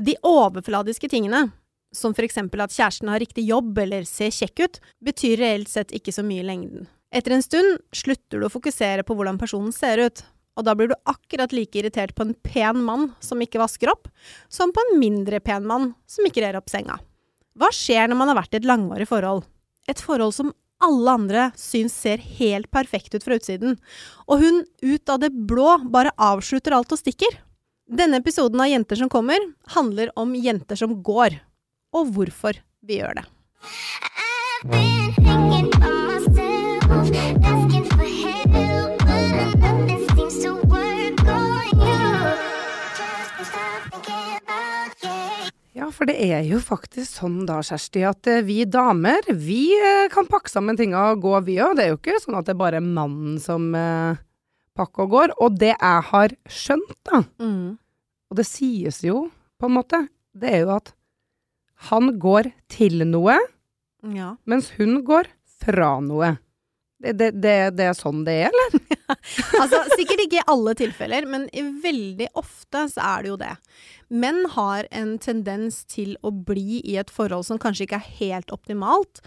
De overfladiske tingene, som for eksempel at kjæresten har riktig jobb eller ser kjekk ut, betyr reelt sett ikke så mye i lengden. Etter en stund slutter du å fokusere på hvordan personen ser ut, og da blir du akkurat like irritert på en pen mann som ikke vasker opp, som på en mindre pen mann som ikke rer opp senga. Hva skjer når man har vært i et langvarig forhold? Et forhold som alle andre syns ser helt perfekt ut fra utsiden, og hun ut av det blå bare avslutter alt og stikker. Denne episoden av Jenter som kommer handler om jenter som går, og hvorfor vi gjør det. Ja, for det er jo faktisk sånn da, Kjersti, at eh, vi damer, vi eh, kan pakke sammen tinga og gå, vi òg. Det er jo ikke sånn at det er bare mannen som eh, pakker og går. Og det jeg har skjønt, da, og det sies jo på en måte, det er jo at han går til noe, Ja. mens hun går fra noe. Det, det, det, det er sånn det er, eller? Altså, sikkert ikke i alle tilfeller, men i veldig ofte så er det jo det. Menn har en tendens til å bli i et forhold som kanskje ikke er helt optimalt,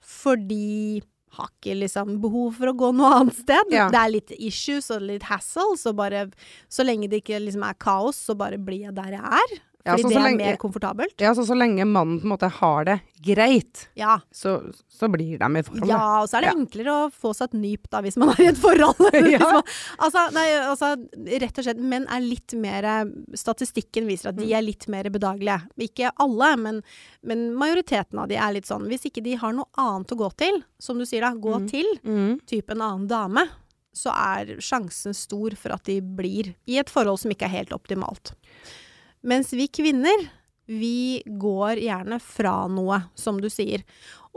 fordi har ikke liksom behov for å gå noe annet sted. Ja. Det er litt issues og litt hassle, så bare Så lenge det ikke liksom er kaos, så bare blir jeg der jeg er. Ja, Fordi så- det er lenge- mer komfortabelt. Ja, så så lenge mannen på en måte har det greit, Ja. så, så blir de i forhold. Ja, og så er det enklere å få seg et nyp da, hvis man er i et forhold. Ja. man, altså, nei, altså, rett og slett, menn er litt mer Statistikken viser at de Mm. er litt mer bedagelige. Ikke alle, men, men majoriteten av de er litt sånn. Hvis ikke de har noe annet å gå til, som du sier da, gå Mm. til, Mm. type en annen dame, så er sjansen stor for at de blir i et forhold som ikke er helt optimalt. Mens vi kvinner, vi går gjerne fra noe, som du sier.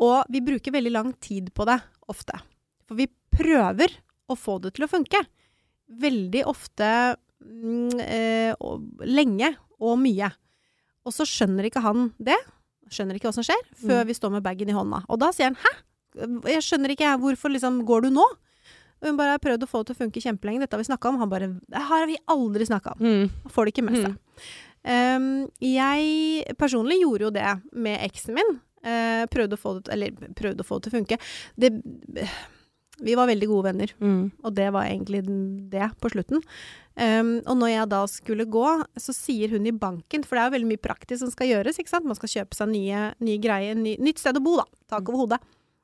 Og vi bruker veldig lang tid på det, ofte. For vi prøver å få det til å funke. Veldig ofte mm, eh, og, lenge og mye. Og så skjønner ikke han det. Skjønner ikke hva som skjer, før Mm. vi står med bagen i hånda. Og da sier han 'hæ? Jeg skjønner ikke. Hvorfor liksom går du nå?' Og hun bare har prøvd å få det til å funke kjempelenge. Dette har vi snakka om. Han bare 'Det har vi aldri snakka om'. Mm. Får det ikke med seg. Um, jeg personlig gjorde jo det med eksen min. Uh, prøvde, å få det, eller, prøvde å få det til å funke. Det, vi var veldig gode venner, Mm. og det var egentlig det på slutten. Um, og når jeg da skulle gå, så sier hun i banken, for det er jo veldig mye praktisk som skal gjøres, ikke sant. Man skal kjøpe seg nye, nye greier, ny, nytt sted å bo, da. Tak over hodet.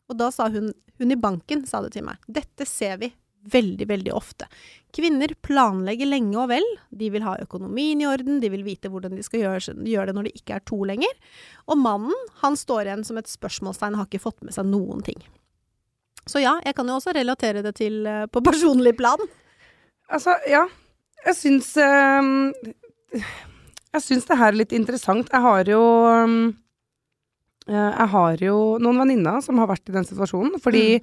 Og da sa hun, hun i banken sa det til meg. Dette ser vi veldig, veldig ofte. Kvinner planlegger lenge og vel. De vil ha økonomien i orden, de vil vite hvordan de skal gjøre, gjøre det når det ikke er to lenger. Og mannen, han står igjen som et spørsmålstegn, har ikke fått med seg noen ting. Så ja, jeg kan jo også relatere det til eh, på personlig plan. Altså, ja. Jeg syns ehm, Jeg syns det her er litt interessant. Jeg har jo eh, Jeg har jo noen venninner som har vært i den situasjonen, fordi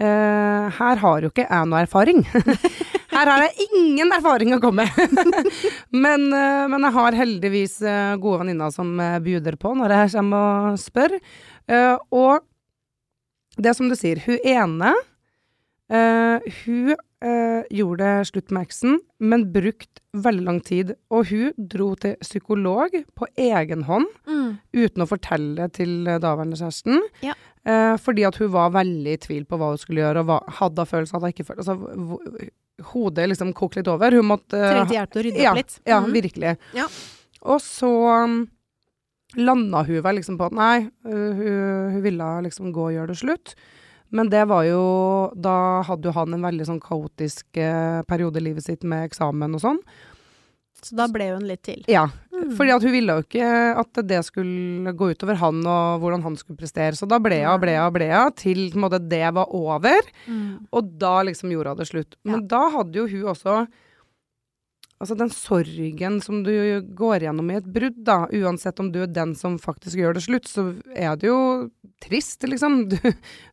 eh, her har jo ikke jeg noe erfaring. her har jeg ingen erfaring å komme med. men, uh, men jeg har heldigvis uh, gode venninner som uh, bjuder på når jeg kommer og spør. Og det er som du sier, hun ene hun gjorde slutt med eksen, men brukt veldig lang tid. Og hun dro til psykolog på egen hånd, uten å fortelle til daværende kjæresten. Ja. Eh, fordi at hun var veldig i tvil på hva hun skulle gjøre, og hva, hadde følelser, hadde ikke følelser. Altså, hodet liksom kokte litt over. Hun måtte eh, Trengte hjelp til å rydde ja, opp litt. ja, mm. virkelig. Ja. Og så um, landa hun vel liksom på at nei, uh, hun, hun ville liksom gå og gjøre det slutt. Men det var jo Da hadde jo han en veldig sånn kaotisk eh, periode i livet sitt med eksamen og sånn. Så da ble hun litt til. Ja. Mm. Fordi at hun ville jo ikke at det skulle gå utover han og hvordan han skulle prestere. Så da ble hun ble hun ble hun til på en måte, det var over. Mm. Og da liksom gjorde hun det slutt. Men da hadde jo hun også Altså den sorgen som du går gjennom i et brudd, da, uansett om du er den som faktisk gjør det slutt, så er det jo trist, liksom. Du,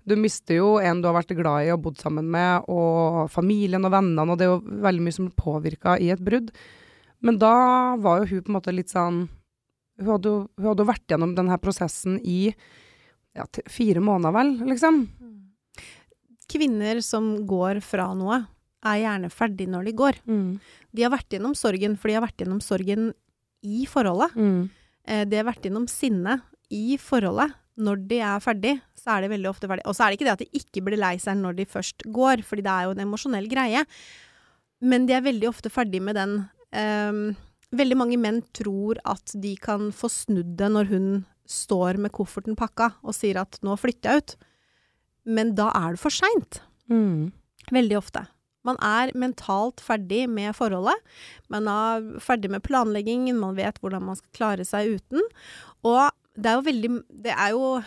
du mister jo en du har vært glad i og bodd sammen med, og familien og vennene, og det er jo veldig mye som blir påvirka i et brudd. Men da var jo hun på en måte litt sånn Hun hadde jo vært gjennom denne prosessen i ja, fire måneder, vel, liksom. Kvinner som går fra noe, er gjerne ferdig når de går. De har vært gjennom sorgen, for de har vært gjennom sorgen i forholdet. Mm. eh, de har vært gjennom sinnet i forholdet. Når de er ferdig, så er de veldig ofte ferdig. Og så er det ikke det at de ikke blir lei seg når de først går, fordi det er jo en emosjonell greie. Men de er veldig ofte ferdig med den ehm, Veldig mange menn tror at de kan få snudd det når hun står med kofferten pakka og sier at 'nå flytter jeg ut'. Men da er det for seint. Mm. Veldig ofte. Man er mentalt ferdig med forholdet. Man er ferdig med planleggingen, man vet hvordan man skal klare seg uten. Og det er jo veldig Det er jo,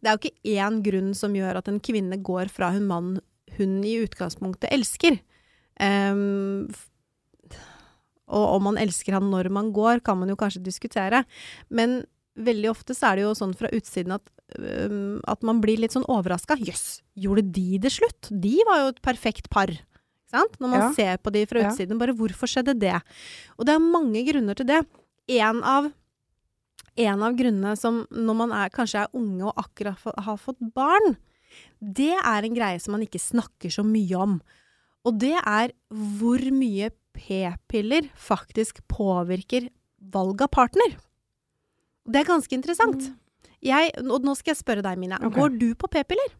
det er jo ikke én grunn som gjør at en kvinne går fra hun mann hun i utgangspunktet elsker. F- og om man elsker han når man går, kan man jo kanskje diskutere. Men veldig ofte så er det jo sånn fra utsiden at, um, at man blir litt sånn overraska. Jøss, gjorde de det slutt? De var jo et perfekt par. Når man Ja. ser på de fra utsiden, bare hvorfor skjedde det? Og det er mange grunner til det. En av, en av grunnene som når man er, kanskje er unge og akkurat har fått barn, det er en greie som man ikke snakker så mye om. Og det er hvor mye p-piller faktisk påvirker valg av partner. Det er ganske interessant. Jeg, og nå skal jeg spørre deg, Mina. Okay. Går du på p-piller?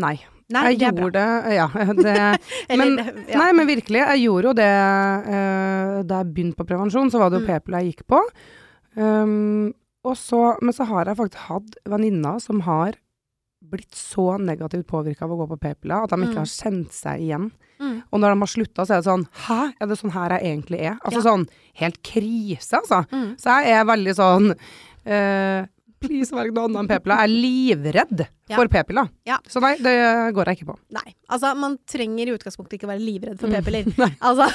Nei. Nei, jeg det gjorde det, ja. Det, men- ja. Nei, men virkelig. Jeg gjorde jo det uh, da jeg begynte på prevensjon, så var det jo Mm. p-piller jeg gikk på. Um, så, men så har jeg faktisk hatt venninner som har blitt så negativt påvirka av å gå på p-pilla at de ikke Mm. har kjent seg igjen. Mm. Og når de har slutta, så er det sånn Hæ, er det sånn her jeg egentlig er? Altså Ja. sånn helt krise, altså. Mm. Så jeg er veldig sånn eh, Please, velg noe annet enn p-piller. Jeg er livredd Ja. for p-piller. Ja. Så nei, det går jeg ikke på. Nei. Altså, man trenger i utgangspunktet ikke være livredd for Mm. p-piller. Nei. Altså,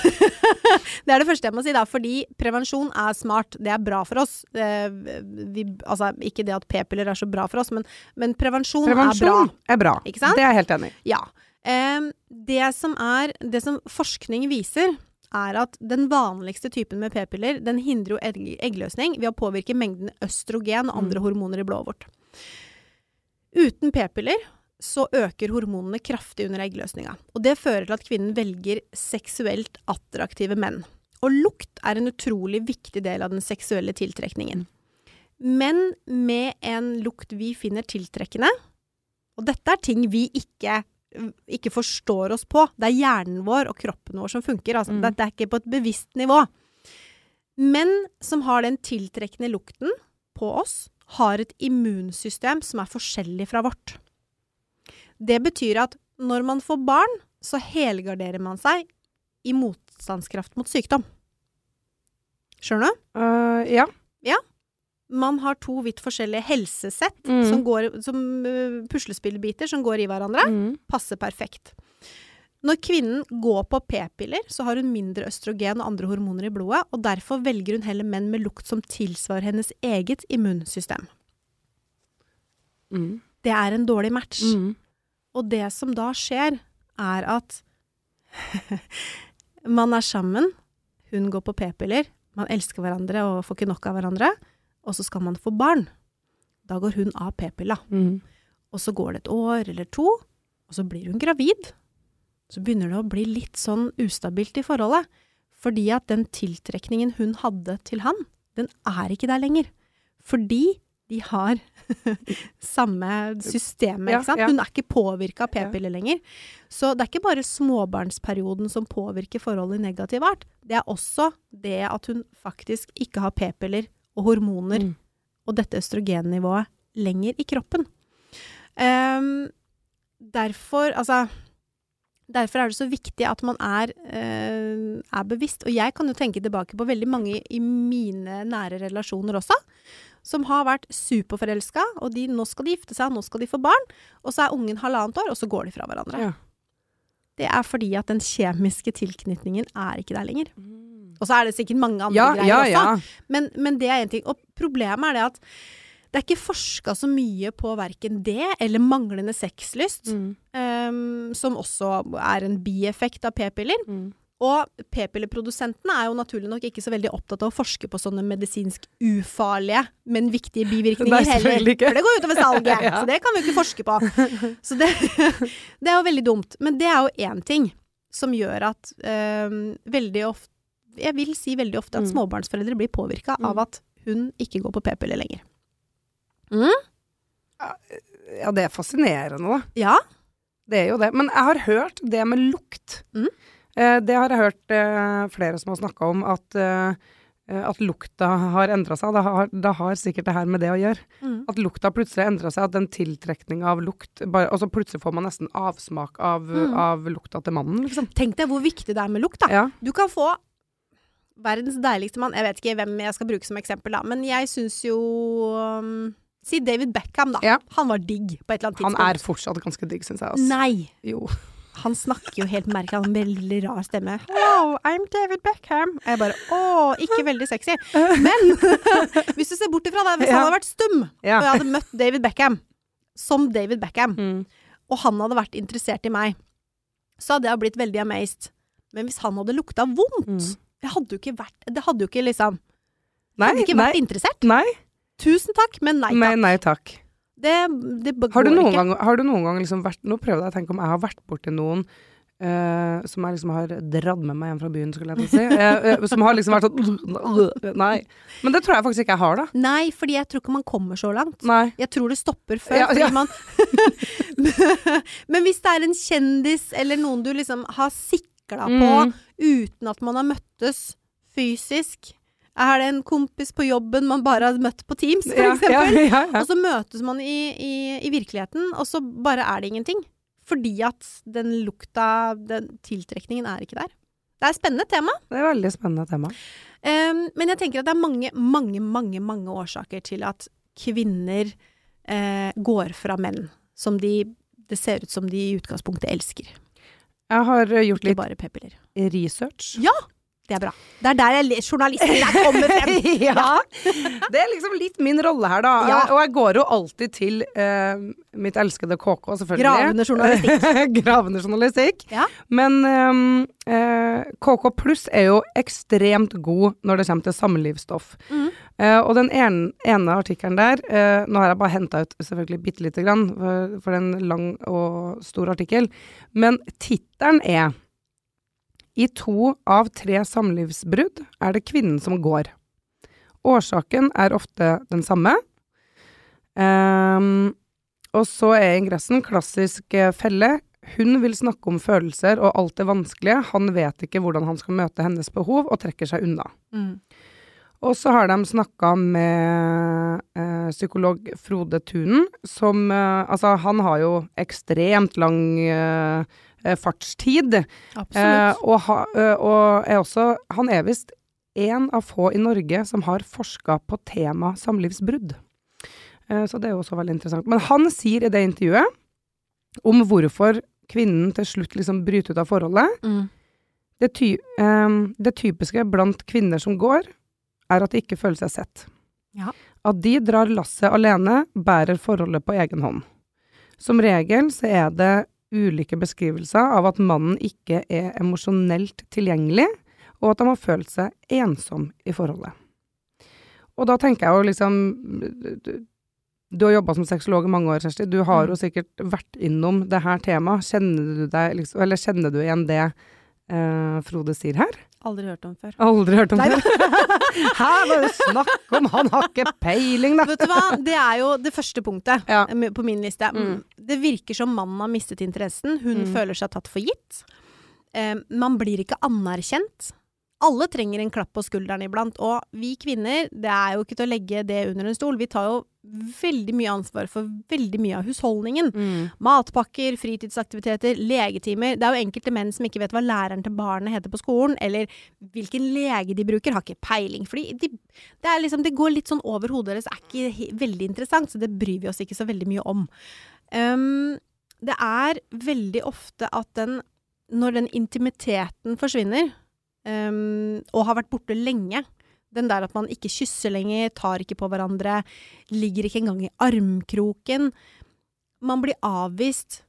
det er det første jeg må si, da. Fordi prevensjon er smart. Det er bra for oss. Vi, altså, ikke det at p-piller er så bra for oss, men, men prevensjon, er bra. Prevensjon er bra. Det er jeg helt enig i. Ja. Um, det som er Det som forskning viser, er at den vanligste typen med p-piller, den hindrer jo egg eggløsning ved å påvirke mengden østrogen og andre Mm. hormoner i blodet vårt. Uten p-piller så øker hormonene kraftig under eggløsninga. Og det fører til at kvinnen velger seksuelt attraktive menn. Og lukt er en utrolig viktig del av den seksuelle tiltrekningen. Men med en lukt vi finner tiltrekkende, og dette er ting vi ikke ikke forstår oss på. Det er hjernen vår og kroppen vår som funker. Altså. Mm. Dette er ikke på et bevisst nivå. Menn som har den tiltrekkende lukten på oss, har et immunsystem som er forskjellig fra vårt. Det betyr at når man får barn, så helgarderer man seg i motstandskraft mot sykdom. Skjønner du? Ja. ja. Man har to vidt forskjellige helsesett Mm. som, går, som uh, puslespillbiter som går i hverandre. Mm. passer perfekt. Når kvinnen går på p-piller, så har hun mindre østrogen og andre hormoner i blodet, og derfor velger hun heller menn med lukt som tilsvarer hennes eget immunsystem. Mm. Det er en dårlig match. Mm. Og det som da skjer, er at man er sammen, hun går på p-piller, man elsker hverandre og får ikke nok av hverandre, og så skal man få barn. Da går hun av p-pilla. Mm. Og så går det et år eller to, og så blir hun gravid. Så begynner det å bli litt sånn ustabilt i forholdet. Fordi at den tiltrekningen hun hadde til han, den er ikke der lenger. Fordi de har samme systemet, ikke sant. Hun er ikke påvirka av p-piller lenger. Så det er ikke bare småbarnsperioden som påvirker forholdet i negativ art. Det er også det at hun faktisk ikke har p-piller og hormoner Mm. og dette østrogennivået lenger i kroppen. Um, derfor, altså Derfor er det så viktig at man er, uh, er bevisst. Og jeg kan jo tenke tilbake på veldig mange i mine nære relasjoner også, som har vært superforelska, og de, nå skal de gifte seg, nå skal de få barn, og så er ungen halvannet år, og så går de fra hverandre. Ja. Det er fordi at den kjemiske tilknytningen er ikke der lenger. Og så er det sikkert mange andre Ja, greier ja, også. Men, men det er en ting. Og problemet er det at det er ikke forska så mye på verken det eller manglende sexlyst, Mm. um, som også er en bieffekt av p-piller. Mm. Og p-pilleprodusentene er jo naturlig nok ikke så veldig opptatt av å forske på sånne medisinsk ufarlige, men viktige bivirkninger heller. For det går utover salget, Ja. så det kan vi jo ikke forske på. Så det, det er jo veldig dumt. Men det er jo én ting som gjør at ehm, veldig ofte jeg vil si veldig ofte at Mm. småbarnsforeldre blir påvirka Mm. av at hun ikke går på p-piller lenger. Ja, det er fascinerende, da. Ja. Det er jo det. Men jeg har hørt det med lukt. Mm. Eh, det har jeg hørt eh, flere som har snakka om, at, eh, at lukta har endra seg. Det har, det har sikkert det her med det å gjøre. Mm. At lukta plutselig endra seg, at den tiltrekninga av lukt bare, så plutselig får man nesten avsmak av, Mm. av lukta til mannen, liksom. Tenk deg hvor viktig det er med lukt, da. Ja. Du kan få verdens deiligste mann Jeg vet ikke hvem jeg skal bruke som eksempel, da, men jeg syns jo um, Si David Beckham, da. Ja. Han var digg på et eller annet tidspunkt. Han er fortsatt ganske digg, syns jeg. Altså. Nei! Jo. Han snakker jo helt merkelig, han har en veldig rar stemme. Hello, I'm David Beckham. Og jeg bare å, ikke veldig sexy. Men hvis du ser bort ifra det, hvis han hadde vært stum, og jeg hadde møtt David Beckham som David Beckham, Mm. og han hadde vært interessert i meg, så hadde jeg blitt veldig amazed. Men hvis han hadde lukta vondt Mm. Det hadde jo ikke vært Det hadde jo ikke liksom Nei, Hadde ikke nei, vært interessert. nei, Tusen takk, men nei takk. nei, nei takk. Det, det Har du ikke. gang, har du noen gang liksom vært Nå prøvde jeg å tenke om jeg har vært borti noen Uh, som jeg liksom har dratt med meg hjem fra byen, skulle jeg til å si. Uh, som har liksom vært sånn Nei. Men det tror jeg faktisk ikke jeg har, da. Nei, fordi jeg tror ikke man kommer så langt. Nei. Jeg tror det stopper før. Ja, ja. man Men hvis det er en kjendis eller noen du liksom har sikla på Mm. uten at man har møttes fysisk Er det en kompis på jobben man bare har møtt på Teams, for Ja, eksempel? ja, ja, ja. Og så møtes man i, i, i virkeligheten, og så bare er det ingenting. Fordi at den lukta, den tiltrekningen, er ikke der. Det er et spennende tema. Det er et veldig spennende tema. Um, men jeg tenker at det er mange, mange, mange, mange årsaker til at kvinner eh, går fra menn som de det ser ut som de i utgangspunktet elsker. Jeg har eh, gjort litt research. p-piller. Det er bra. Det er der jeg journalisten der kommer frem. ja. Det er liksom litt min rolle her, da. Ja. Og jeg går jo alltid til uh, mitt elskede KK, selvfølgelig. Gravende journalistikk. Gravende journalistikk. Ja. Men um, uh, KK pluss er jo ekstremt god når det kommer til samlivsstoff. Mm. Uh, og den ene, ene artikkelen der eh, Nå har jeg bare henta ut selvfølgelig bitte lite grann, for, for det er en lang og stor artikkel. Men tittelen er I to av tre samlivsbrudd er det kvinnen som går. Årsaken er ofte den samme. Um, og så er ingressen klassisk eh, felle. Hun vil snakke om følelser og alt det vanskelige. Han vet ikke hvordan han skal møte hennes behov, og trekker seg unna. Mm. Og så har de snakka med eh, psykolog Frode Tunen, som eh, Altså, han har jo ekstremt lang eh, eh, fartstid. Eh, Absolutt. og, ha, eh, og er også Han er visst en av få i Norge som har forska på tema samlivsbrudd. Eh, så det er jo også veldig interessant. Men han sier i det intervjuet om hvorfor kvinnen til slutt liksom bryter ut av forholdet. Mm. Det, ty eh, det typiske blant kvinner som går, er at de ikke føler seg sett. Ja. At de drar lasset alene, bærer forholdet på egen hånd. Som regel så er det ulike beskrivelser av at mannen ikke er emosjonelt tilgjengelig, og at de har følt seg ensom i forholdet. Og da tenker jeg jo liksom Du, du har jobba som sexolog i mange år, Kjersti. Du har Mm. jo sikkert vært innom det her temaet. Kjenner du deg liksom Eller kjenner du igjen det eh, Frode sier her? Aldri hørt om før. Aldri hørt om Nei, det. Her var det snakk om Han har ikke peiling, da. Vet du hva, det er jo det første punktet Ja. på min liste. Mm. Det virker som mannen har mistet interessen. Hun Mm. føler seg tatt for gitt. Eh, man blir ikke anerkjent. Alle trenger en klapp på skulderen iblant, og vi kvinner, det er jo ikke til å legge det under en stol. Vi tar jo veldig mye ansvar for veldig mye av husholdningen. Mm. Matpakker, fritidsaktiviteter, legetimer. Det er jo enkelte menn som ikke vet hva læreren til barnet heter på skolen, eller hvilken lege de bruker, har ikke peiling. Fordi de, det, er liksom, det går litt sånn over hodet deres, er ikke veldig interessant, så det bryr vi oss ikke så veldig mye om. Um, det er veldig ofte at den, når den intimiteten forsvinner, um, og har vært borte lenge, den der at man ikke kysser lenger, tar ikke på hverandre, ligger ikke engang i armkroken. Man blir avvist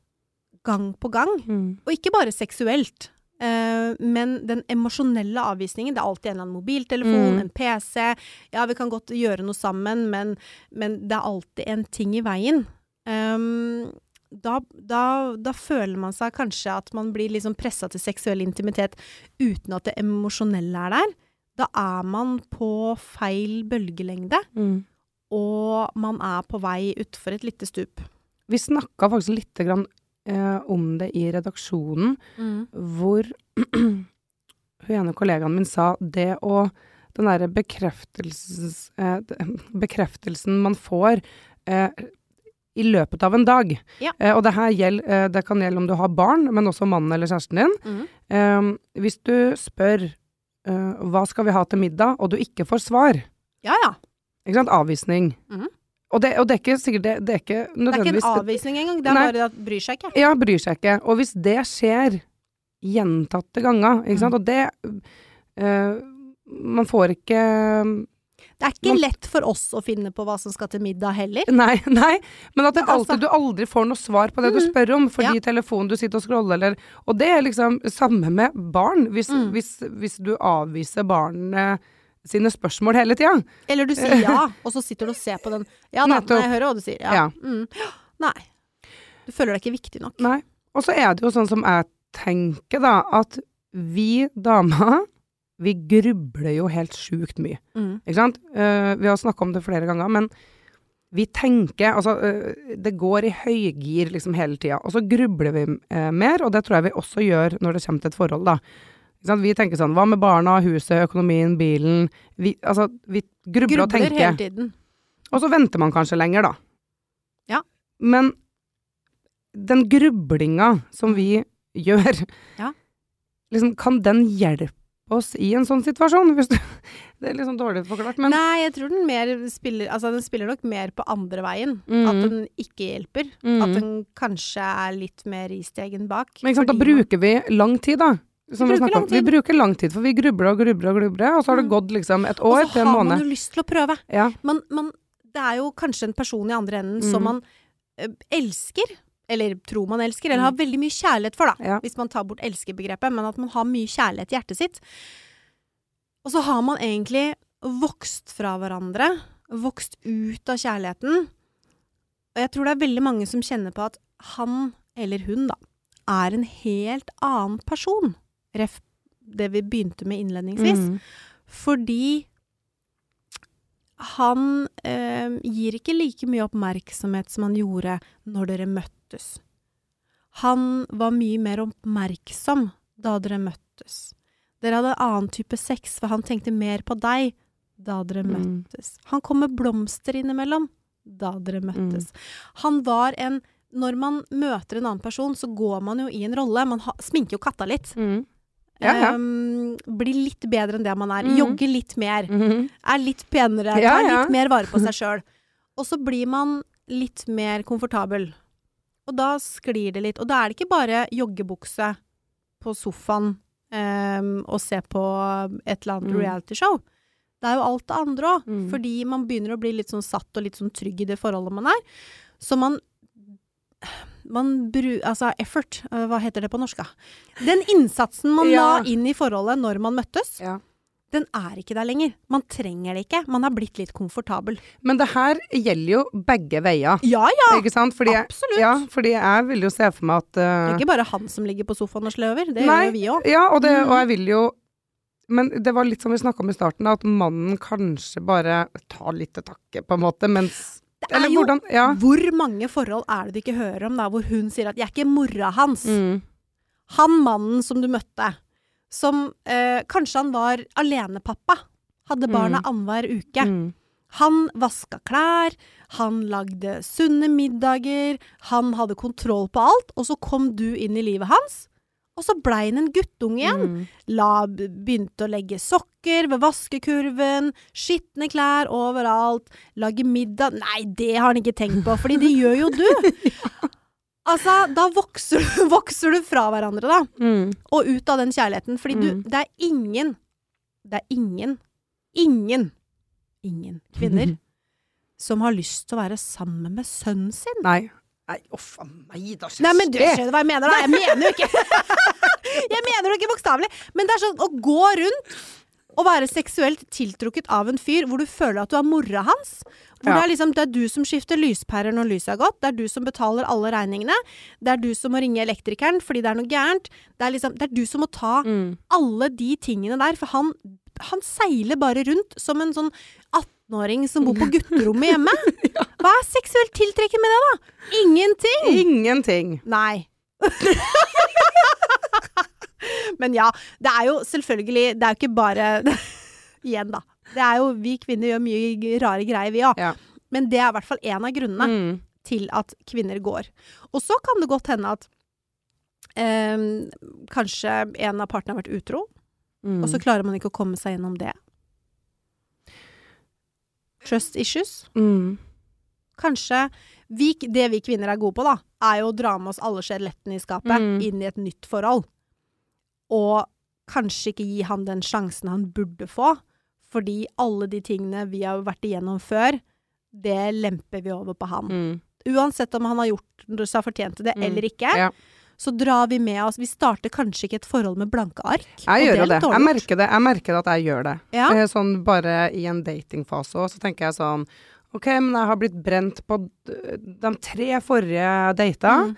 gang på gang, Mm. og ikke bare seksuelt. Uh, men den emosjonelle avvisningen, det er alltid en eller annen mobiltelefon, Mm. en PC. Ja, vi kan godt gjøre noe sammen, men, men det er alltid en ting i veien. Um, da, da, da føler man seg kanskje at man blir liksom pressa til seksuell intimitet uten at det emosjonelle er der. Da er man på feil bølgelengde, Mm. og man er på vei utfor et lite stup. Vi snakka faktisk lite grann eh, om det i redaksjonen, hvor hun ene kollegaen min sa det å Den derre bekreftelsen, eh, bekreftelsen man får eh, i løpet av en dag. Ja. Eh, og det her gjelder, eh, det kan gjelde om du har barn, men også mannen eller kjæresten din. Mm. Eh, hvis du spør eh, hva skal vi ha til middag, og du ikke får svar, Ja ja. ikke sant, avvisning. Mm. Og, det, og det er ikke sikkert det, det er ikke Det er ikke en avvisning engang, det er Nei. bare at bryr seg ikke. Ja, bryr seg ikke. Og hvis det skjer gjentatte ganger, ikke sant, og det eh, Man får ikke Det er ikke lett for oss å finne på hva som skal til middag heller. Nei, nei, men at det Men altså- alltid, du aldri får noe svar på det du Mhm. spør om, fordi Ja. telefonen du sitter og scroller, eller Og det er liksom samme med barn. Hvis, Mm. hvis, hvis du avviser barnet sine spørsmål hele tida. Eller du sier ja, og så sitter du og ser på den. Ja da, nei, jeg hører hva du sier. Ja. Ja. Mm. Nei. Du føler deg ikke viktig nok. Nei. Og så er det jo sånn som jeg tenker, da, at vi damer, vi grubler jo helt sjukt mye. Mm. Ikke sant? Uh, vi har snakka om det flere ganger, men vi tenker Altså, uh, det går i høygir liksom hele tida. Og så grubler vi uh, mer, og det tror jeg vi også gjør når det kommer til et forhold, da. Vi tenker sånn Hva med barna, huset, økonomien, bilen? Vi, altså, vi grubler, og Grubler hele tiden. Og så venter man kanskje lenger, da. Ja. Men den grublinga som vi gjør, Ja. liksom, kan den hjelpe oss i en sånn situasjon? Hvis du, det er litt sånn dårlig forklart, men Nei, jeg tror den mer spiller Altså, den spiller nok mer på andre veien. Mhm. At den ikke hjelper. Mhm. At den kanskje er litt mer i stegen bak. Men ikke sant, da bruker vi lang tid, da. Som Vi bruker vi bruker lang tid, for vi grubler og grubler og grubler, og så har det Mm. gått liksom et år til en måned. Og så har man jo lyst til å prøve. Ja. Man, man, det er jo kanskje en person i andre enden som Mhm. man ø, elsker, eller tror man elsker, eller har veldig mye kjærlighet for, da. Mm. Ja. Hvis man tar bort elskebegrepet, men at man har mye kjærlighet i hjertet sitt. Og så har man egentlig vokst fra hverandre, vokst ut av kjærligheten. Og jeg tror det er veldig mange som kjenner på at han, eller hun, da, er en helt annen person. Ref det vi begynte med innledningsvis. Mm. Fordi han eh, gir ikke like mye oppmerksomhet som han gjorde når dere møttes. Han var mye mer oppmerksom da dere møttes. Dere hadde en annen type sex, for han tenkte mer på deg da dere Mm. møttes. Han kom med blomster innimellom da dere møttes. Han var en Når man møter en annen person, så går man jo i en rolle. Man ha, sminker jo katta litt. Mm. Ja, ja. Um, bli litt bedre enn det man er. Mhm. Jogge litt mer. Mhm. Er litt penere. Ja, tar litt mer vare på seg sjøl. Og så blir man litt mer komfortabel. Og da sklir det litt. Og da er det ikke bare joggebukse på sofaen um, og se på et eller annet Mm. realityshow. Det er jo alt det andre òg. Mm. Fordi man begynner å bli litt sånn satt og litt sånn trygg i det forholdet man er. Så man man bru, altså effort, øh, hva heter det på norsk? Den innsatsen man Ja. la inn i forholdet når man møttes, Ja. den er ikke der lenger. Man trenger det ikke. Man har blitt litt komfortabel. Men det her gjelder jo begge veier. Ja ja, Ikke sant? Fordi absolutt. ja, fordi jeg vil jo se for meg at Det eh, er ikke bare han som ligger på sofaen og sløver. Det Nei. gjør vi òg. Ja, og, det, Mm. og jeg vil jo Men det var litt som vi snakka om i starten, at mannen kanskje bare tar litt til takke, på en måte, mens Det er jo hvordan Ja. Hvor mange forhold er det du ikke hører om da, hvor hun sier at 'jeg er ikke mora hans'. Mm. Han mannen som du møtte, som eh, Kanskje han var alenepappa. Hadde barna Mm. annenhver uke. Mm. Han vaska klær, han lagde sunne middager, han hadde kontroll på alt, og så kom du inn i livet hans, og så blei han en guttunge igjen. Mm. La, begynte å legge sokker ved vaskekurven, skitne klær overalt, lage middag Nei, det har han ikke tenkt på, fordi det gjør jo du! Altså, da vokser, du- vokser du fra hverandre, da, Mm. og ut av den kjærligheten, fordi du Mm. Det er ingen Det er ingen Ingen Ingen kvinner som har lyst til å være sammen med sønnen sin. Nei. Nei, uff a meg, da. Nei, men du skjønner hva jeg mener, da. Jeg mener jo ikke Jeg mener jo ikke bokstavelig. Men det er sånn å gå rundt og være seksuelt tiltrukket av en fyr hvor du føler at du er mora hans. Hvor Ja. det, er liksom, det er du som skifter lyspærer når lyset er gått. Det er du som betaler alle regningene. Det er du som må ringe elektrikeren fordi det er noe gærent. Det er, liksom, det er du som må ta mm. alle de tingene der, for han han seiler bare rundt som en sånn 18-åring som bor på gutterommet hjemme. Hva er seksuelt tiltrekkende med det, da? Ingenting! Ingenting. Nei. Men ja, det er jo selvfølgelig Det er jo ikke bare Igjen, da. Det er jo Vi kvinner gjør mye rare greier, vi òg. Ja. Men det er i hvert fall en av grunnene Mm. til at kvinner går. Og så kan det godt hende at eh, kanskje en av partene har vært utro, Mm. og så klarer man ikke å komme seg gjennom det. Trust issues. mm. Kanskje vi, Det vi kvinner er gode på, da, er jo å dra med oss alle skjelettene i skapet Mm. inn i et nytt forhold. Og kanskje ikke gi han den sjansen han burde få, fordi alle de tingene vi har vært igjennom før, det lemper vi over på han. Mm. Uansett om han har gjort seg fortjent til det Mm. eller ikke, Ja. Så drar vi med oss Vi starter kanskje ikke et forhold med blanke ark. Jeg gjør det. Jeg merker det. Jeg merker at jeg gjør det. Ja. Eh, Sånn bare i en datingfase òg, så tenker jeg sånn OK, men jeg har blitt brent på de tre forrige data. Mm.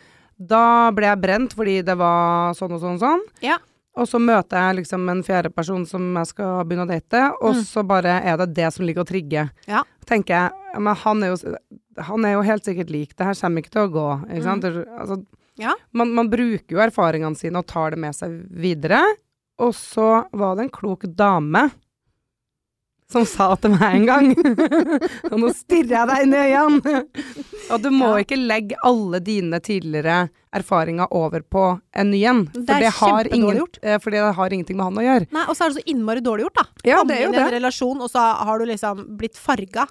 Da ble jeg brent fordi det var sånn og sånn og sånn. Ja. Og så møter jeg liksom en fjerde person som jeg skal begynne å date, og Mm. så bare er det det som ligger og trigger. Ja. Tenker jeg, men han er, jo, han er jo helt sikkert lik, det her kommer ikke til å gå. Ikke sant? Altså, Mm. Ja. man, man bruker jo erfaringene sine og tar det med seg videre. Og så var det en klok dame som sa til meg en gang Og nå stirrer jeg deg inn i øynene! Og du må Ja. ikke legge alle dine tidligere erfaringer over på en ny en. Det For det, har ingen, gjort. eh, fordi det har ingenting med han å gjøre. Nei, og så er det så innmari dårlig gjort, da. Ja, Komme inn i en relasjon, og så har du liksom blitt farga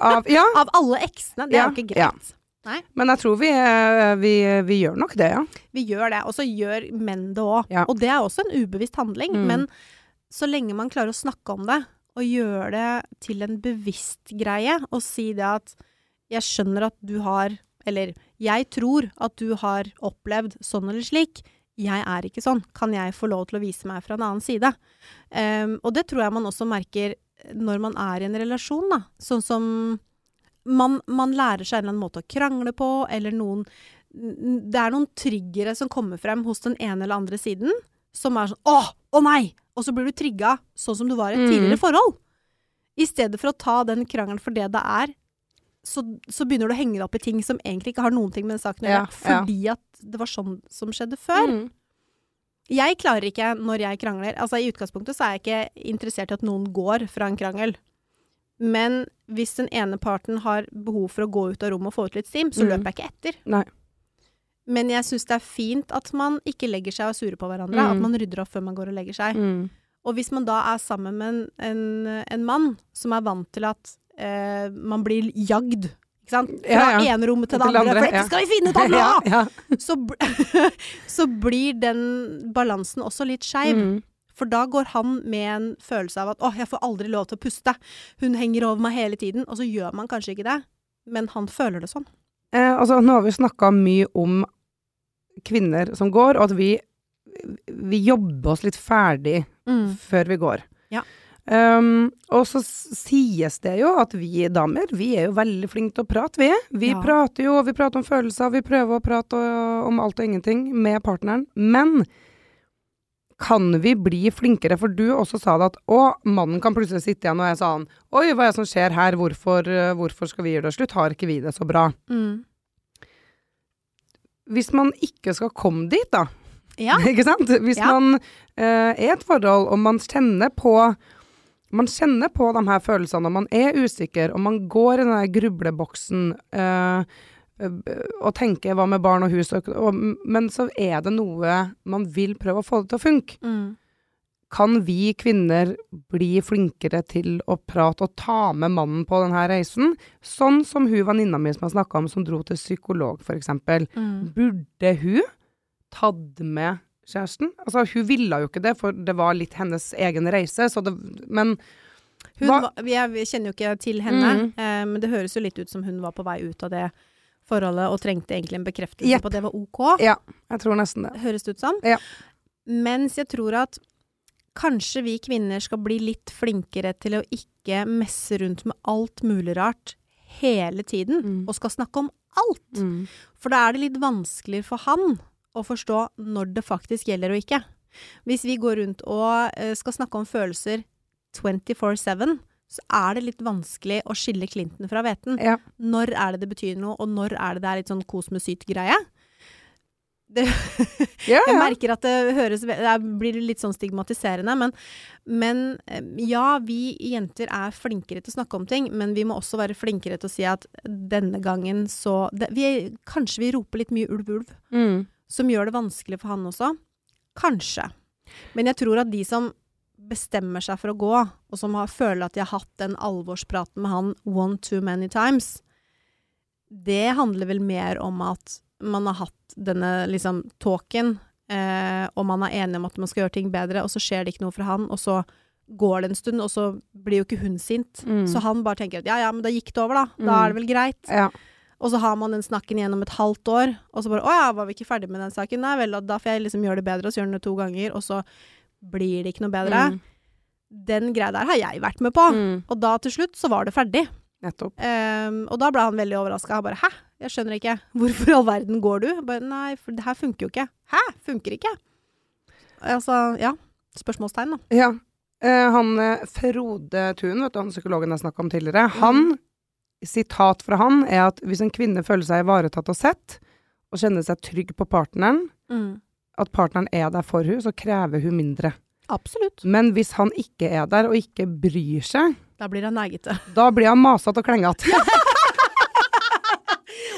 Av, ja, av alle eksene. Det er jo ikke ja. Greit. men jeg tror vi, eh, vi, vi gjør nok det, ja. Vi gjør det, og så gjør menn det òg. Ja. Og det er også en ubevisst handling. Mm. Men så lenge man klarer å snakke om det, og gjøre det til en bevisst greie, og si det at jeg skjønner at du har Eller jeg tror at du har opplevd sånn eller slik. Jeg er ikke sånn. Kan jeg få lov til å vise meg fra en annen side? Um, og det tror jeg man også merker når man er i en relasjon, da. Sånn som man, man lærer seg en eller annen måte å krangle på, eller noen Det er noen triggere som kommer frem hos den ene eller andre siden, som er sånn Å! Å nei! Og så blir du trigga sånn som du var i et Mm. tidligere forhold. I stedet for å ta den krangelen for det det er, så, så begynner du å henge deg opp i ting som egentlig ikke har noen ting med den saken å Ja, gjøre, fordi at det var sånn som skjedde før. Mm. Jeg klarer ikke når jeg krangler Altså I utgangspunktet så er jeg ikke interessert i at noen går fra en krangel. Men hvis den ene parten har behov for å gå ut av rommet og få ut litt stim, så Mm. løper jeg ikke etter. Nei. Men jeg syns det er fint at man ikke legger seg og er sure på hverandre. Mm. At man rydder opp før man går og legger seg. Mm. Og hvis man da er sammen med en, en, en mann som er vant til at eh, man blir jagd ikke sant? Fra Ja, ja. ene rommet til det andre, andre, for dette ja. skal vi finne ut av nå! Så, så blir den balansen også litt skeiv. Mm. For da går han med en følelse av at 'å, jeg får aldri lov til å puste'. Hun henger over meg hele tiden. Og så gjør man kanskje ikke det, men han føler det sånn. Eh, altså, nå har vi snakka mye om kvinner som går, og at vi, vi jobber oss litt ferdig før vi går. Ja. Um, og så sies det jo at vi damer, vi er jo veldig flinke til å prate, vi. Vi Ja. prater jo, vi prater om følelser, vi prøver å prate om alt og ingenting med partneren. Men kan vi bli flinkere? For du også sa det at å, mannen kan plutselig sitte igjen og jeg sa han Oi, hva er det som skjer her? Hvorfor, øh, hvorfor skal vi gjøre det slutt? Har ikke vi det så bra? Mm. Hvis man ikke skal komme dit, da. Ja. Ikke sant? Hvis Ja. man eh, er i et forhold, og man kjenner på man kjenner på de her følelsene, og man er usikker, og man går i den der grubleboksen eh, eh, og tenke 'hva med barn og hus', og, og, men så er det noe man vil prøve å få det til å funke. Mm. Kan vi kvinner bli flinkere til å prate og ta med mannen på denne reisen? Sånn som hun venninna mi som jeg snakka om, som dro til psykolog, f.eks. Mm. Burde hun tatt med kjæresten? Altså, hun ville jo ikke det, for det var litt hennes egen reise, så det Men Hun er, kjenner jo ikke til henne, Mm. eh, men det høres jo litt ut som hun var på vei ut av det forholdet og trengte egentlig en bekreftelse yep. på at det var ok. ja, jeg tror nesten det. Høres det ut som. Ja. Mens jeg tror at kanskje vi kvinner skal bli litt flinkere til å ikke messe rundt med alt mulig rart hele tiden, Mm. og skal snakke om alt. For da er det litt vanskeligere for han å forstå når det faktisk gjelder og ikke. Hvis vi går rundt og eh, skal snakke om følelser 24-7, så er det litt vanskelig å skille klinten fra hveten. Ja. Når er det det betyr noe, og når er det det er litt sånn kos med syt-greie? Det, Ja, jeg merker at det høres Det blir litt sånn stigmatiserende, men, men eh, ja, vi jenter er flinkere til å snakke om ting, men vi må også være flinkere til å si at denne gangen så det, vi, Kanskje vi roper litt mye ulv, ulv, Mm. som gjør det vanskelig for han også. Kanskje. Men jeg tror at de som bestemmer seg for å gå, og som har, føler at de har hatt den alvorspraten med han one too many times, det handler vel mer om at man har hatt denne liksom talken, eh, og man er enig om at man skal gjøre ting bedre, og så skjer det ikke noe fra han, og så går det en stund, og så blir jo ikke hun sint. Mm. Så han bare tenker at ja, ja, men da gikk det over, da. Da Mm. er det vel greit. Ja. Og så har man den snakken gjennom et halvt år, og så bare 'Å ja, var vi ikke ferdig med den saken?' Nei vel, da- da får jeg liksom gjøre det bedre, og så gjør den det to ganger, og så blir det ikke noe bedre. Mm. Den greia der har jeg vært med på. Mm. Og da til slutt så var det ferdig. Nettopp. Um, og da ble han veldig overraska. Han bare 'hæ, jeg skjønner ikke. Hvorfor i all verden går du?' Bare 'nei, for det her funker jo ikke'. 'Hæ, funker ikke?' Altså, ja. Spørsmålstegn, da. Ja. Uh, han eh, Frode Thun, vet du, han psykologen jeg snakka om tidligere, Mm. han Sitat fra han er at hvis en kvinne føler seg ivaretatt og sett, og kjenner seg trygg på partneren, at partneren er der for hun, så krever hun mindre. Absolutt. Men hvis han ikke er der, og ikke bryr seg, Da blir han neigete. da blir han masete og klengete.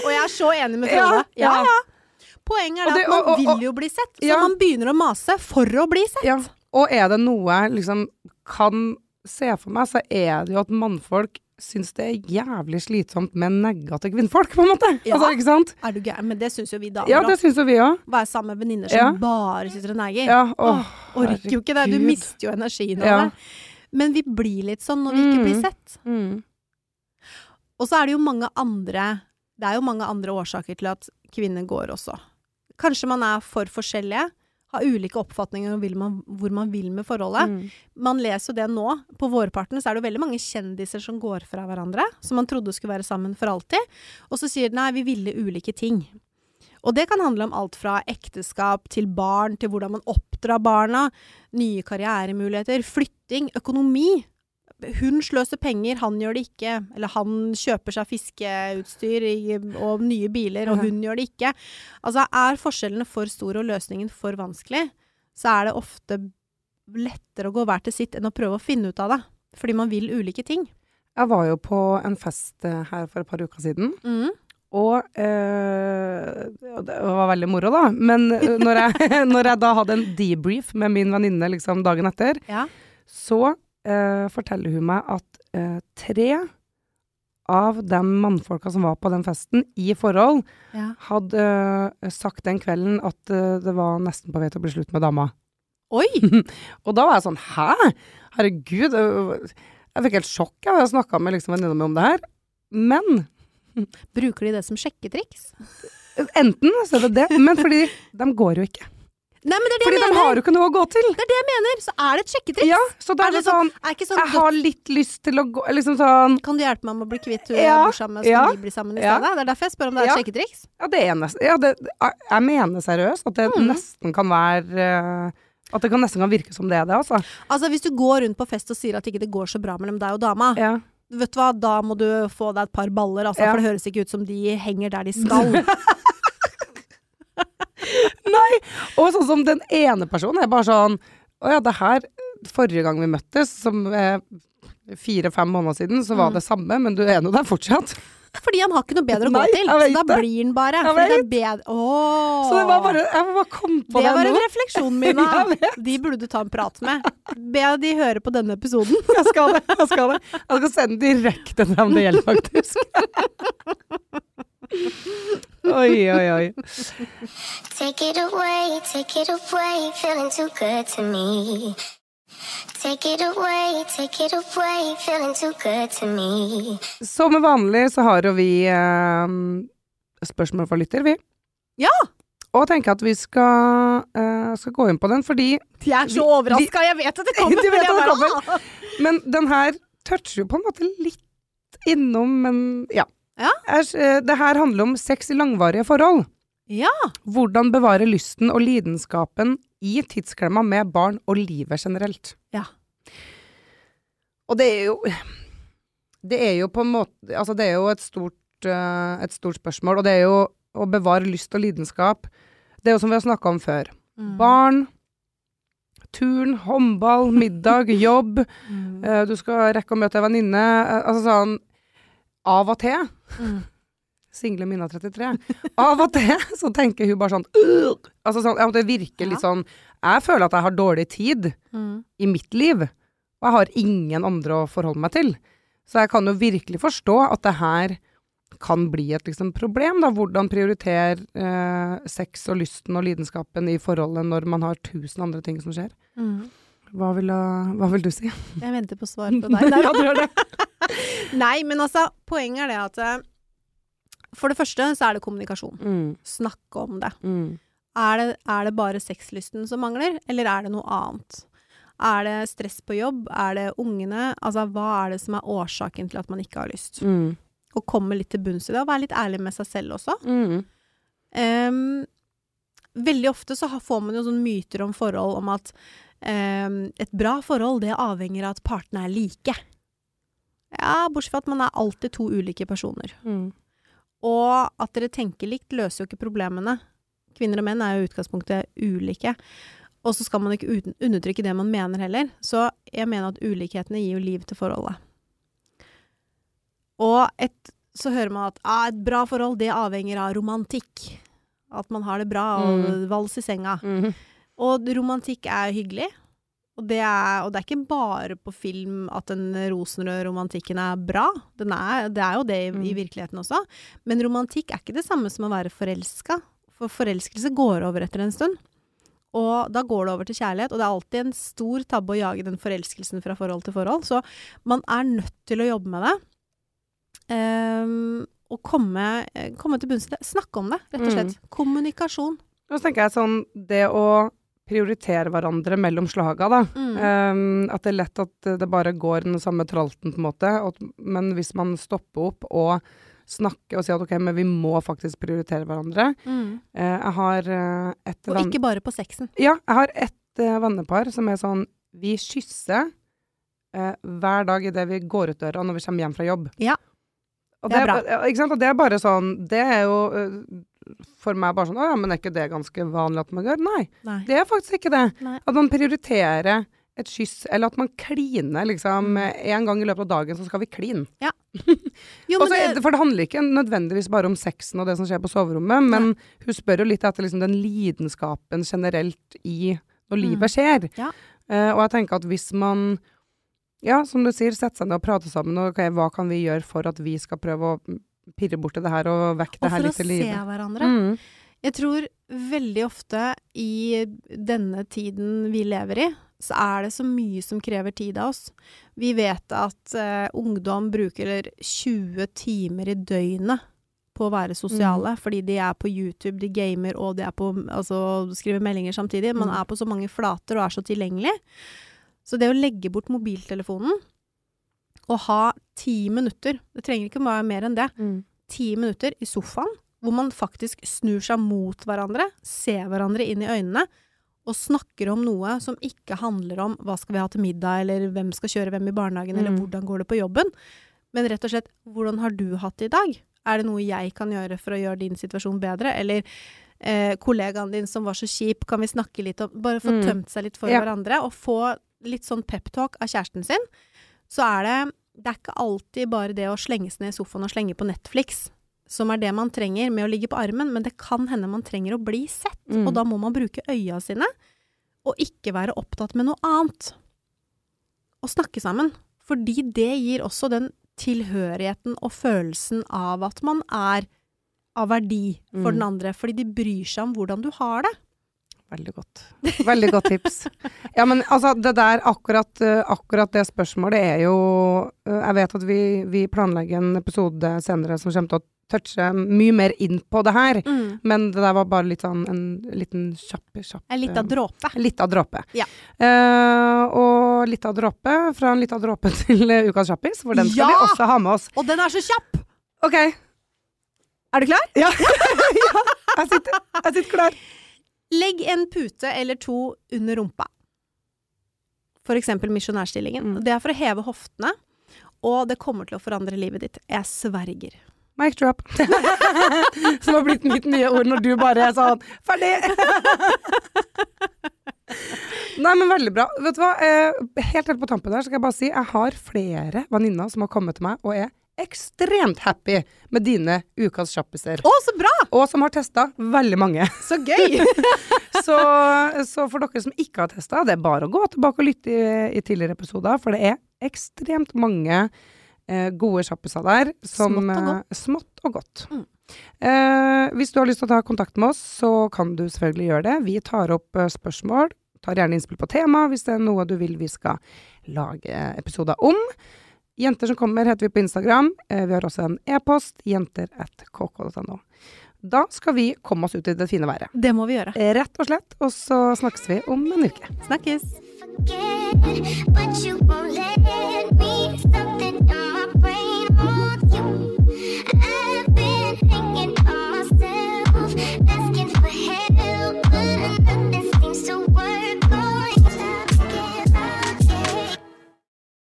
Og jeg er så enig med Frode. Ja, ja. ja. Poenget er det at man vil jo bli sett, så man begynner å mase for å bli sett. Ja. Og er det noe jeg liksom kan se for meg, så er det jo at mannfolk syns det er jævlig slitsomt med negative kvinnfolk, på en måte. Ja. Altså, ikke sant? Er du gæren? Men det syns jo vi damer Ja, òg. det syns jo vi òg. Være sammen med venninner som Ja. bare sitter og neger. Ja, åh, Orker jo ikke det. Du mister jo energien av Ja. det. Men vi blir litt sånn når vi ikke Mm. blir sett. Mm. Og så er det jo mange andre Det er jo mange andre årsaker til at kvinner går også. Kanskje man er for forskjellige. Har ulike oppfatninger om hvor man vil med forholdet. Mm. Man leser jo det nå. På vårparten så er det jo veldig mange kjendiser som går fra hverandre, som man trodde skulle være sammen for alltid. Og så sier de nei, vi ville ulike ting. Og det kan handle om alt fra ekteskap til barn, til hvordan man oppdrar barna, nye karrieremuligheter, flytting, økonomi. Hun sløser penger, han gjør det ikke. Eller han kjøper seg fiskeutstyr og nye biler, og hun gjør det ikke. Altså, er forskjellene for store og løsningen for vanskelig, så er det ofte lettere å gå hver til sitt enn å prøve å finne ut av det. Fordi man vil ulike ting. Jeg var jo på en fest eh, her for et par uker siden, Mm. og øh, det var veldig moro, da. Men eh, når jeg, når jeg da hadde en debrief med min venninne liksom dagen etter, Ja. så eh, forteller hun meg at eh, tre av de mannfolka som var på den festen, i forhold, ja. hadde eh, sagt den kvelden at eh, det var nesten på vei til å bli slutt med dama. Oi! Og da var jeg sånn Hæ? Herregud. øh, Jeg fikk helt sjokk. Jeg snakka med liksom venninna mi om det her. Men Bruker de det som sjekketriks? enten så er det det, men fordi de går jo ikke. Nei, men det er det Fordi jeg de har jo ikke noe å gå til. Det er det jeg mener! Så er det et sjekketriks. Ja, så da Er er det sånn- sånn ikke sånn Jeg har litt lyst til å gå Liksom sånn Kan du hjelpe meg med å bli kvitt hun Ja, jeg bor sammen med, så ja, kan vi bli sammen i ja. stedet? Det er derfor jeg spør om det er et sjekketriks. Ja, det er nesten ja, det, Jeg mener seriøst at det Mm. nesten kan være øh, At det kan nesten kan virke som det er det, altså. Altså, hvis du går rundt på fest og sier at ikke det går så bra mellom deg og dama, Ja. vet du hva, da må du få deg et par baller, altså, Ja. for det høres ikke ut som de henger der de skal. Nei! Og sånn som den ene personen er bare sånn Å ja, det her Forrige gang vi møttes, som er fire-fem måneder siden, så var Mm. det samme, men du er nå der fortsatt. Fordi han har ikke noe bedre å Nei, gå til. Så da det. blir han bare. Det er Så det var bare Jeg bare komme på det det, var en nå. refleksjon, Mina. De burde du ta en prat med. Be de høre på denne episoden. Jeg skal det. Jeg skal det. Jeg skal sende direkte til dem det gjelder, faktisk. Oi, oi, oi. Take it away, take it away, feeling too good to me. Take it away, take it away, feeling too good to me. Som vanlig så har jo vi eh, spørsmål fra lytter, vi. Ja! Og tenker at vi skal, eh, skal gå inn på den, fordi De er så overraska. Jeg vet at det kommer. de vet at det kommer. Men den her toucher jo på en måte litt innom, men ja. Ja. Eh, det her handler om sex i langvarige forhold. Ja. Hvordan bevare lysten og lidenskapen i tidsklemma med barn og livet generelt. Ja. Og det er jo Det er jo på en måte Altså, det er jo et stort, eh, et stort spørsmål, og det er jo å bevare lyst og lidenskap. Det er jo som vi har snakka om før. Mm. Barn, turn, håndball, middag, jobb. Mm. eh, du skal rekke å møte ei venninne. altså sånn Av og til Mm. Single Minna 33. Av og til så tenker hun bare sånn «Ugh!» Altså sånn, ja, det virker litt sånn Jeg føler at jeg har dårlig tid Mm. i mitt liv, og jeg har ingen andre å forholde meg til. Så jeg kan jo virkelig forstå at det her kan bli et liksom, problem, da. Hvordan prioritere eh, sex og lysten og lidenskapen i forholdet når man har tusen andre ting som skjer. Mm. Hva vil, hva vil du si? Jeg venter på svar på deg. Ja, du gjør det. Nei, men altså, poenget er det at eh, For det første så er det kommunikasjon. Mm, Snakke om det. mm, Er det, er det bare sexlysten som mangler, eller er det noe annet? Er det stress på jobb? Er det ungene? Altså, hva er det som er årsaken til at man ikke har lyst? mm, Og komme litt til bunns i det, og være litt ærlig med seg selv også. mm, Um, veldig ofte så får man jo sånne myter om forhold om at et bra forhold, det avhenger av at partene er like. Ja, bortsett fra at man er alltid to ulike personer. mm. Og at dere tenker likt løser jo ikke problemene. Kvinner og menn er jo i utgangspunktet ulike. Og så skal man ikke undertrykke det man mener heller. Så jeg mener at ulikhetene gir jo liv til forholdet. Og et, så hører man at ah, et bra forhold, det avhenger av romantikk. At man har det bra og Mm. vals i senga. Mm. Og romantikk er hyggelig. Og det er, og det er ikke bare på film at den rosenrøde romantikken er bra. Den er, det er jo det i, i Mm. virkeligheten også. Men romantikk er ikke det samme som å være forelska. For forelskelse går over etter en stund. Og da går det over til kjærlighet. Og det er alltid en stor tabbe å jage den forelskelsen fra forhold til forhold. Så man er nødt til å jobbe med det. Um, og komme, eh, komme til bunns i det. Snakke om det, rett og slett. Kommunikasjon. Og så tenker jeg sånn, det å prioritere hverandre mellom slaga, da. Mm. Um, at det er lett at det bare går den samme tralten, på en måte. Og, men hvis man stopper opp og snakker og sier at ok, men vi må faktisk prioritere hverandre. Mm. uh, jeg har uh, et Og venn- ikke bare på sexen. Ja, jeg har et uh, vennepar som er sånn Vi kysser uh, hver dag idet vi går ut døra når vi kommer hjem fra jobb. Ja. Og Det er bra. ja, Ikke sant? Og det er bare sånn Det er jo for meg bare sånn Å ja, men er ikke det ganske vanlig at man gjør? Nei, Nei. det er faktisk ikke det. Nei. At man prioriterer et kyss, eller at man kliner liksom Mm. en gang i løpet av dagen, så skal vi kline. Jo, Og men så er det, for det handler ikke nødvendigvis bare om sexen og det som skjer på soverommet, men hun spør jo litt etter liksom den lidenskapen generelt i når Mm. livet skjer. Ja. Uh, og jeg tenker at hvis man, ja, som du sier, setter seg ned og prater sammen, og okay, hva kan vi gjøre for at vi skal prøve å pirre borti det her og vekke det her litt til live. og for å se hverandre. Mm. Jeg tror veldig ofte i denne tiden vi lever i, så er det så mye som krever tid av oss. Vi vet at eh, ungdom bruker 20 timer i døgnet på å være sosiale, fordi de er på YouTube, de gamer og de er på, altså, skriver meldinger samtidig. Man Mm. er på så mange flater og er så tilgjengelig. Så det å legge bort mobiltelefonen og ha ti minutter, det trenger ikke være mer enn det, Mm. ti minutter i sofaen, hvor man faktisk snur seg mot hverandre, ser hverandre inn i øynene, og snakker om noe som ikke handler om hva skal vi ha til middag, eller hvem skal kjøre hvem i barnehagen, eller Mm. hvordan går det på jobben, men rett og slett, hvordan har du hatt det i dag? Er det noe jeg kan gjøre for å gjøre din situasjon bedre, eller eh, kollegaen din som var så kjip, kan vi snakke litt om, bare få Mm. tømt seg litt for Ja. hverandre, og få litt sånn peptalk av kjæresten sin, så er det, det er ikke alltid bare det å slenge seg ned i sofaen og slenge på Netflix, som er det man trenger med å ligge på armen, men det kan hende man trenger å bli sett, Mm. og da må man bruke øya sine, og ikke være opptatt med noe annet. Og snakke sammen, fordi det gir også den tilhørigheten og følelsen av at man er av verdi for Mm. den andre, fordi de bryr seg om hvordan du har det. Veldig godt. Veldig godt tips. Ja, men altså, det der, akkurat, eh, akkurat det spørsmålet er jo eh, Jeg vet at vi, vi planlegger en episode senere som kommer til å touche mye mer inn på det her, men det der var bare litt sånn en liten kjapp, kjapp En lita eh, dråpe. Lita dråpe. Ja. Uh, og litt av dråpe, fra en lita dråpe til ukas kjappis, for den skal vi også ha med oss. Og den er så kjapp! OK. Er du klar? Ja. ja jeg, sitter, jeg sitter klar. Legg en pute eller to under rumpa. For eksempel misjonærstillingen. Mm. Det er for å heve hoftene, og det kommer til å forandre livet ditt. Jeg sverger. Mic drop. Som har blitt mitt nye ord når du bare er sånn Ferdig! Nei, men veldig bra. Vet du hva? Eh, helt helt på tampen her skal jeg bare si jeg har flere venninner som har kommet til meg og er ekstremt happy med dine ukas kjappiser. Å, så bra! Og som har testa veldig mange. Så gøy! Så, så for dere som ikke har testa, det er bare å gå tilbake og lytte i, i tidligere episoder, for det er ekstremt mange eh, gode sjappiser der. Som, Smått og godt. smått og godt. Mm. Eh, hvis du har lyst til å ta kontakt med oss, så kan du selvfølgelig gjøre det. Vi tar opp eh, spørsmål, tar gjerne innspill på tema hvis det er noe du vil vi skal lage episoder om. Jenter som kommer heter vi på Instagram. Eh, vi har også en e-post, jenter.kk.no. Da skal vi komme oss ut i det fine været. Det må vi gjøre. Rett og slett. Og så snakkes vi om en uke. Snakkes!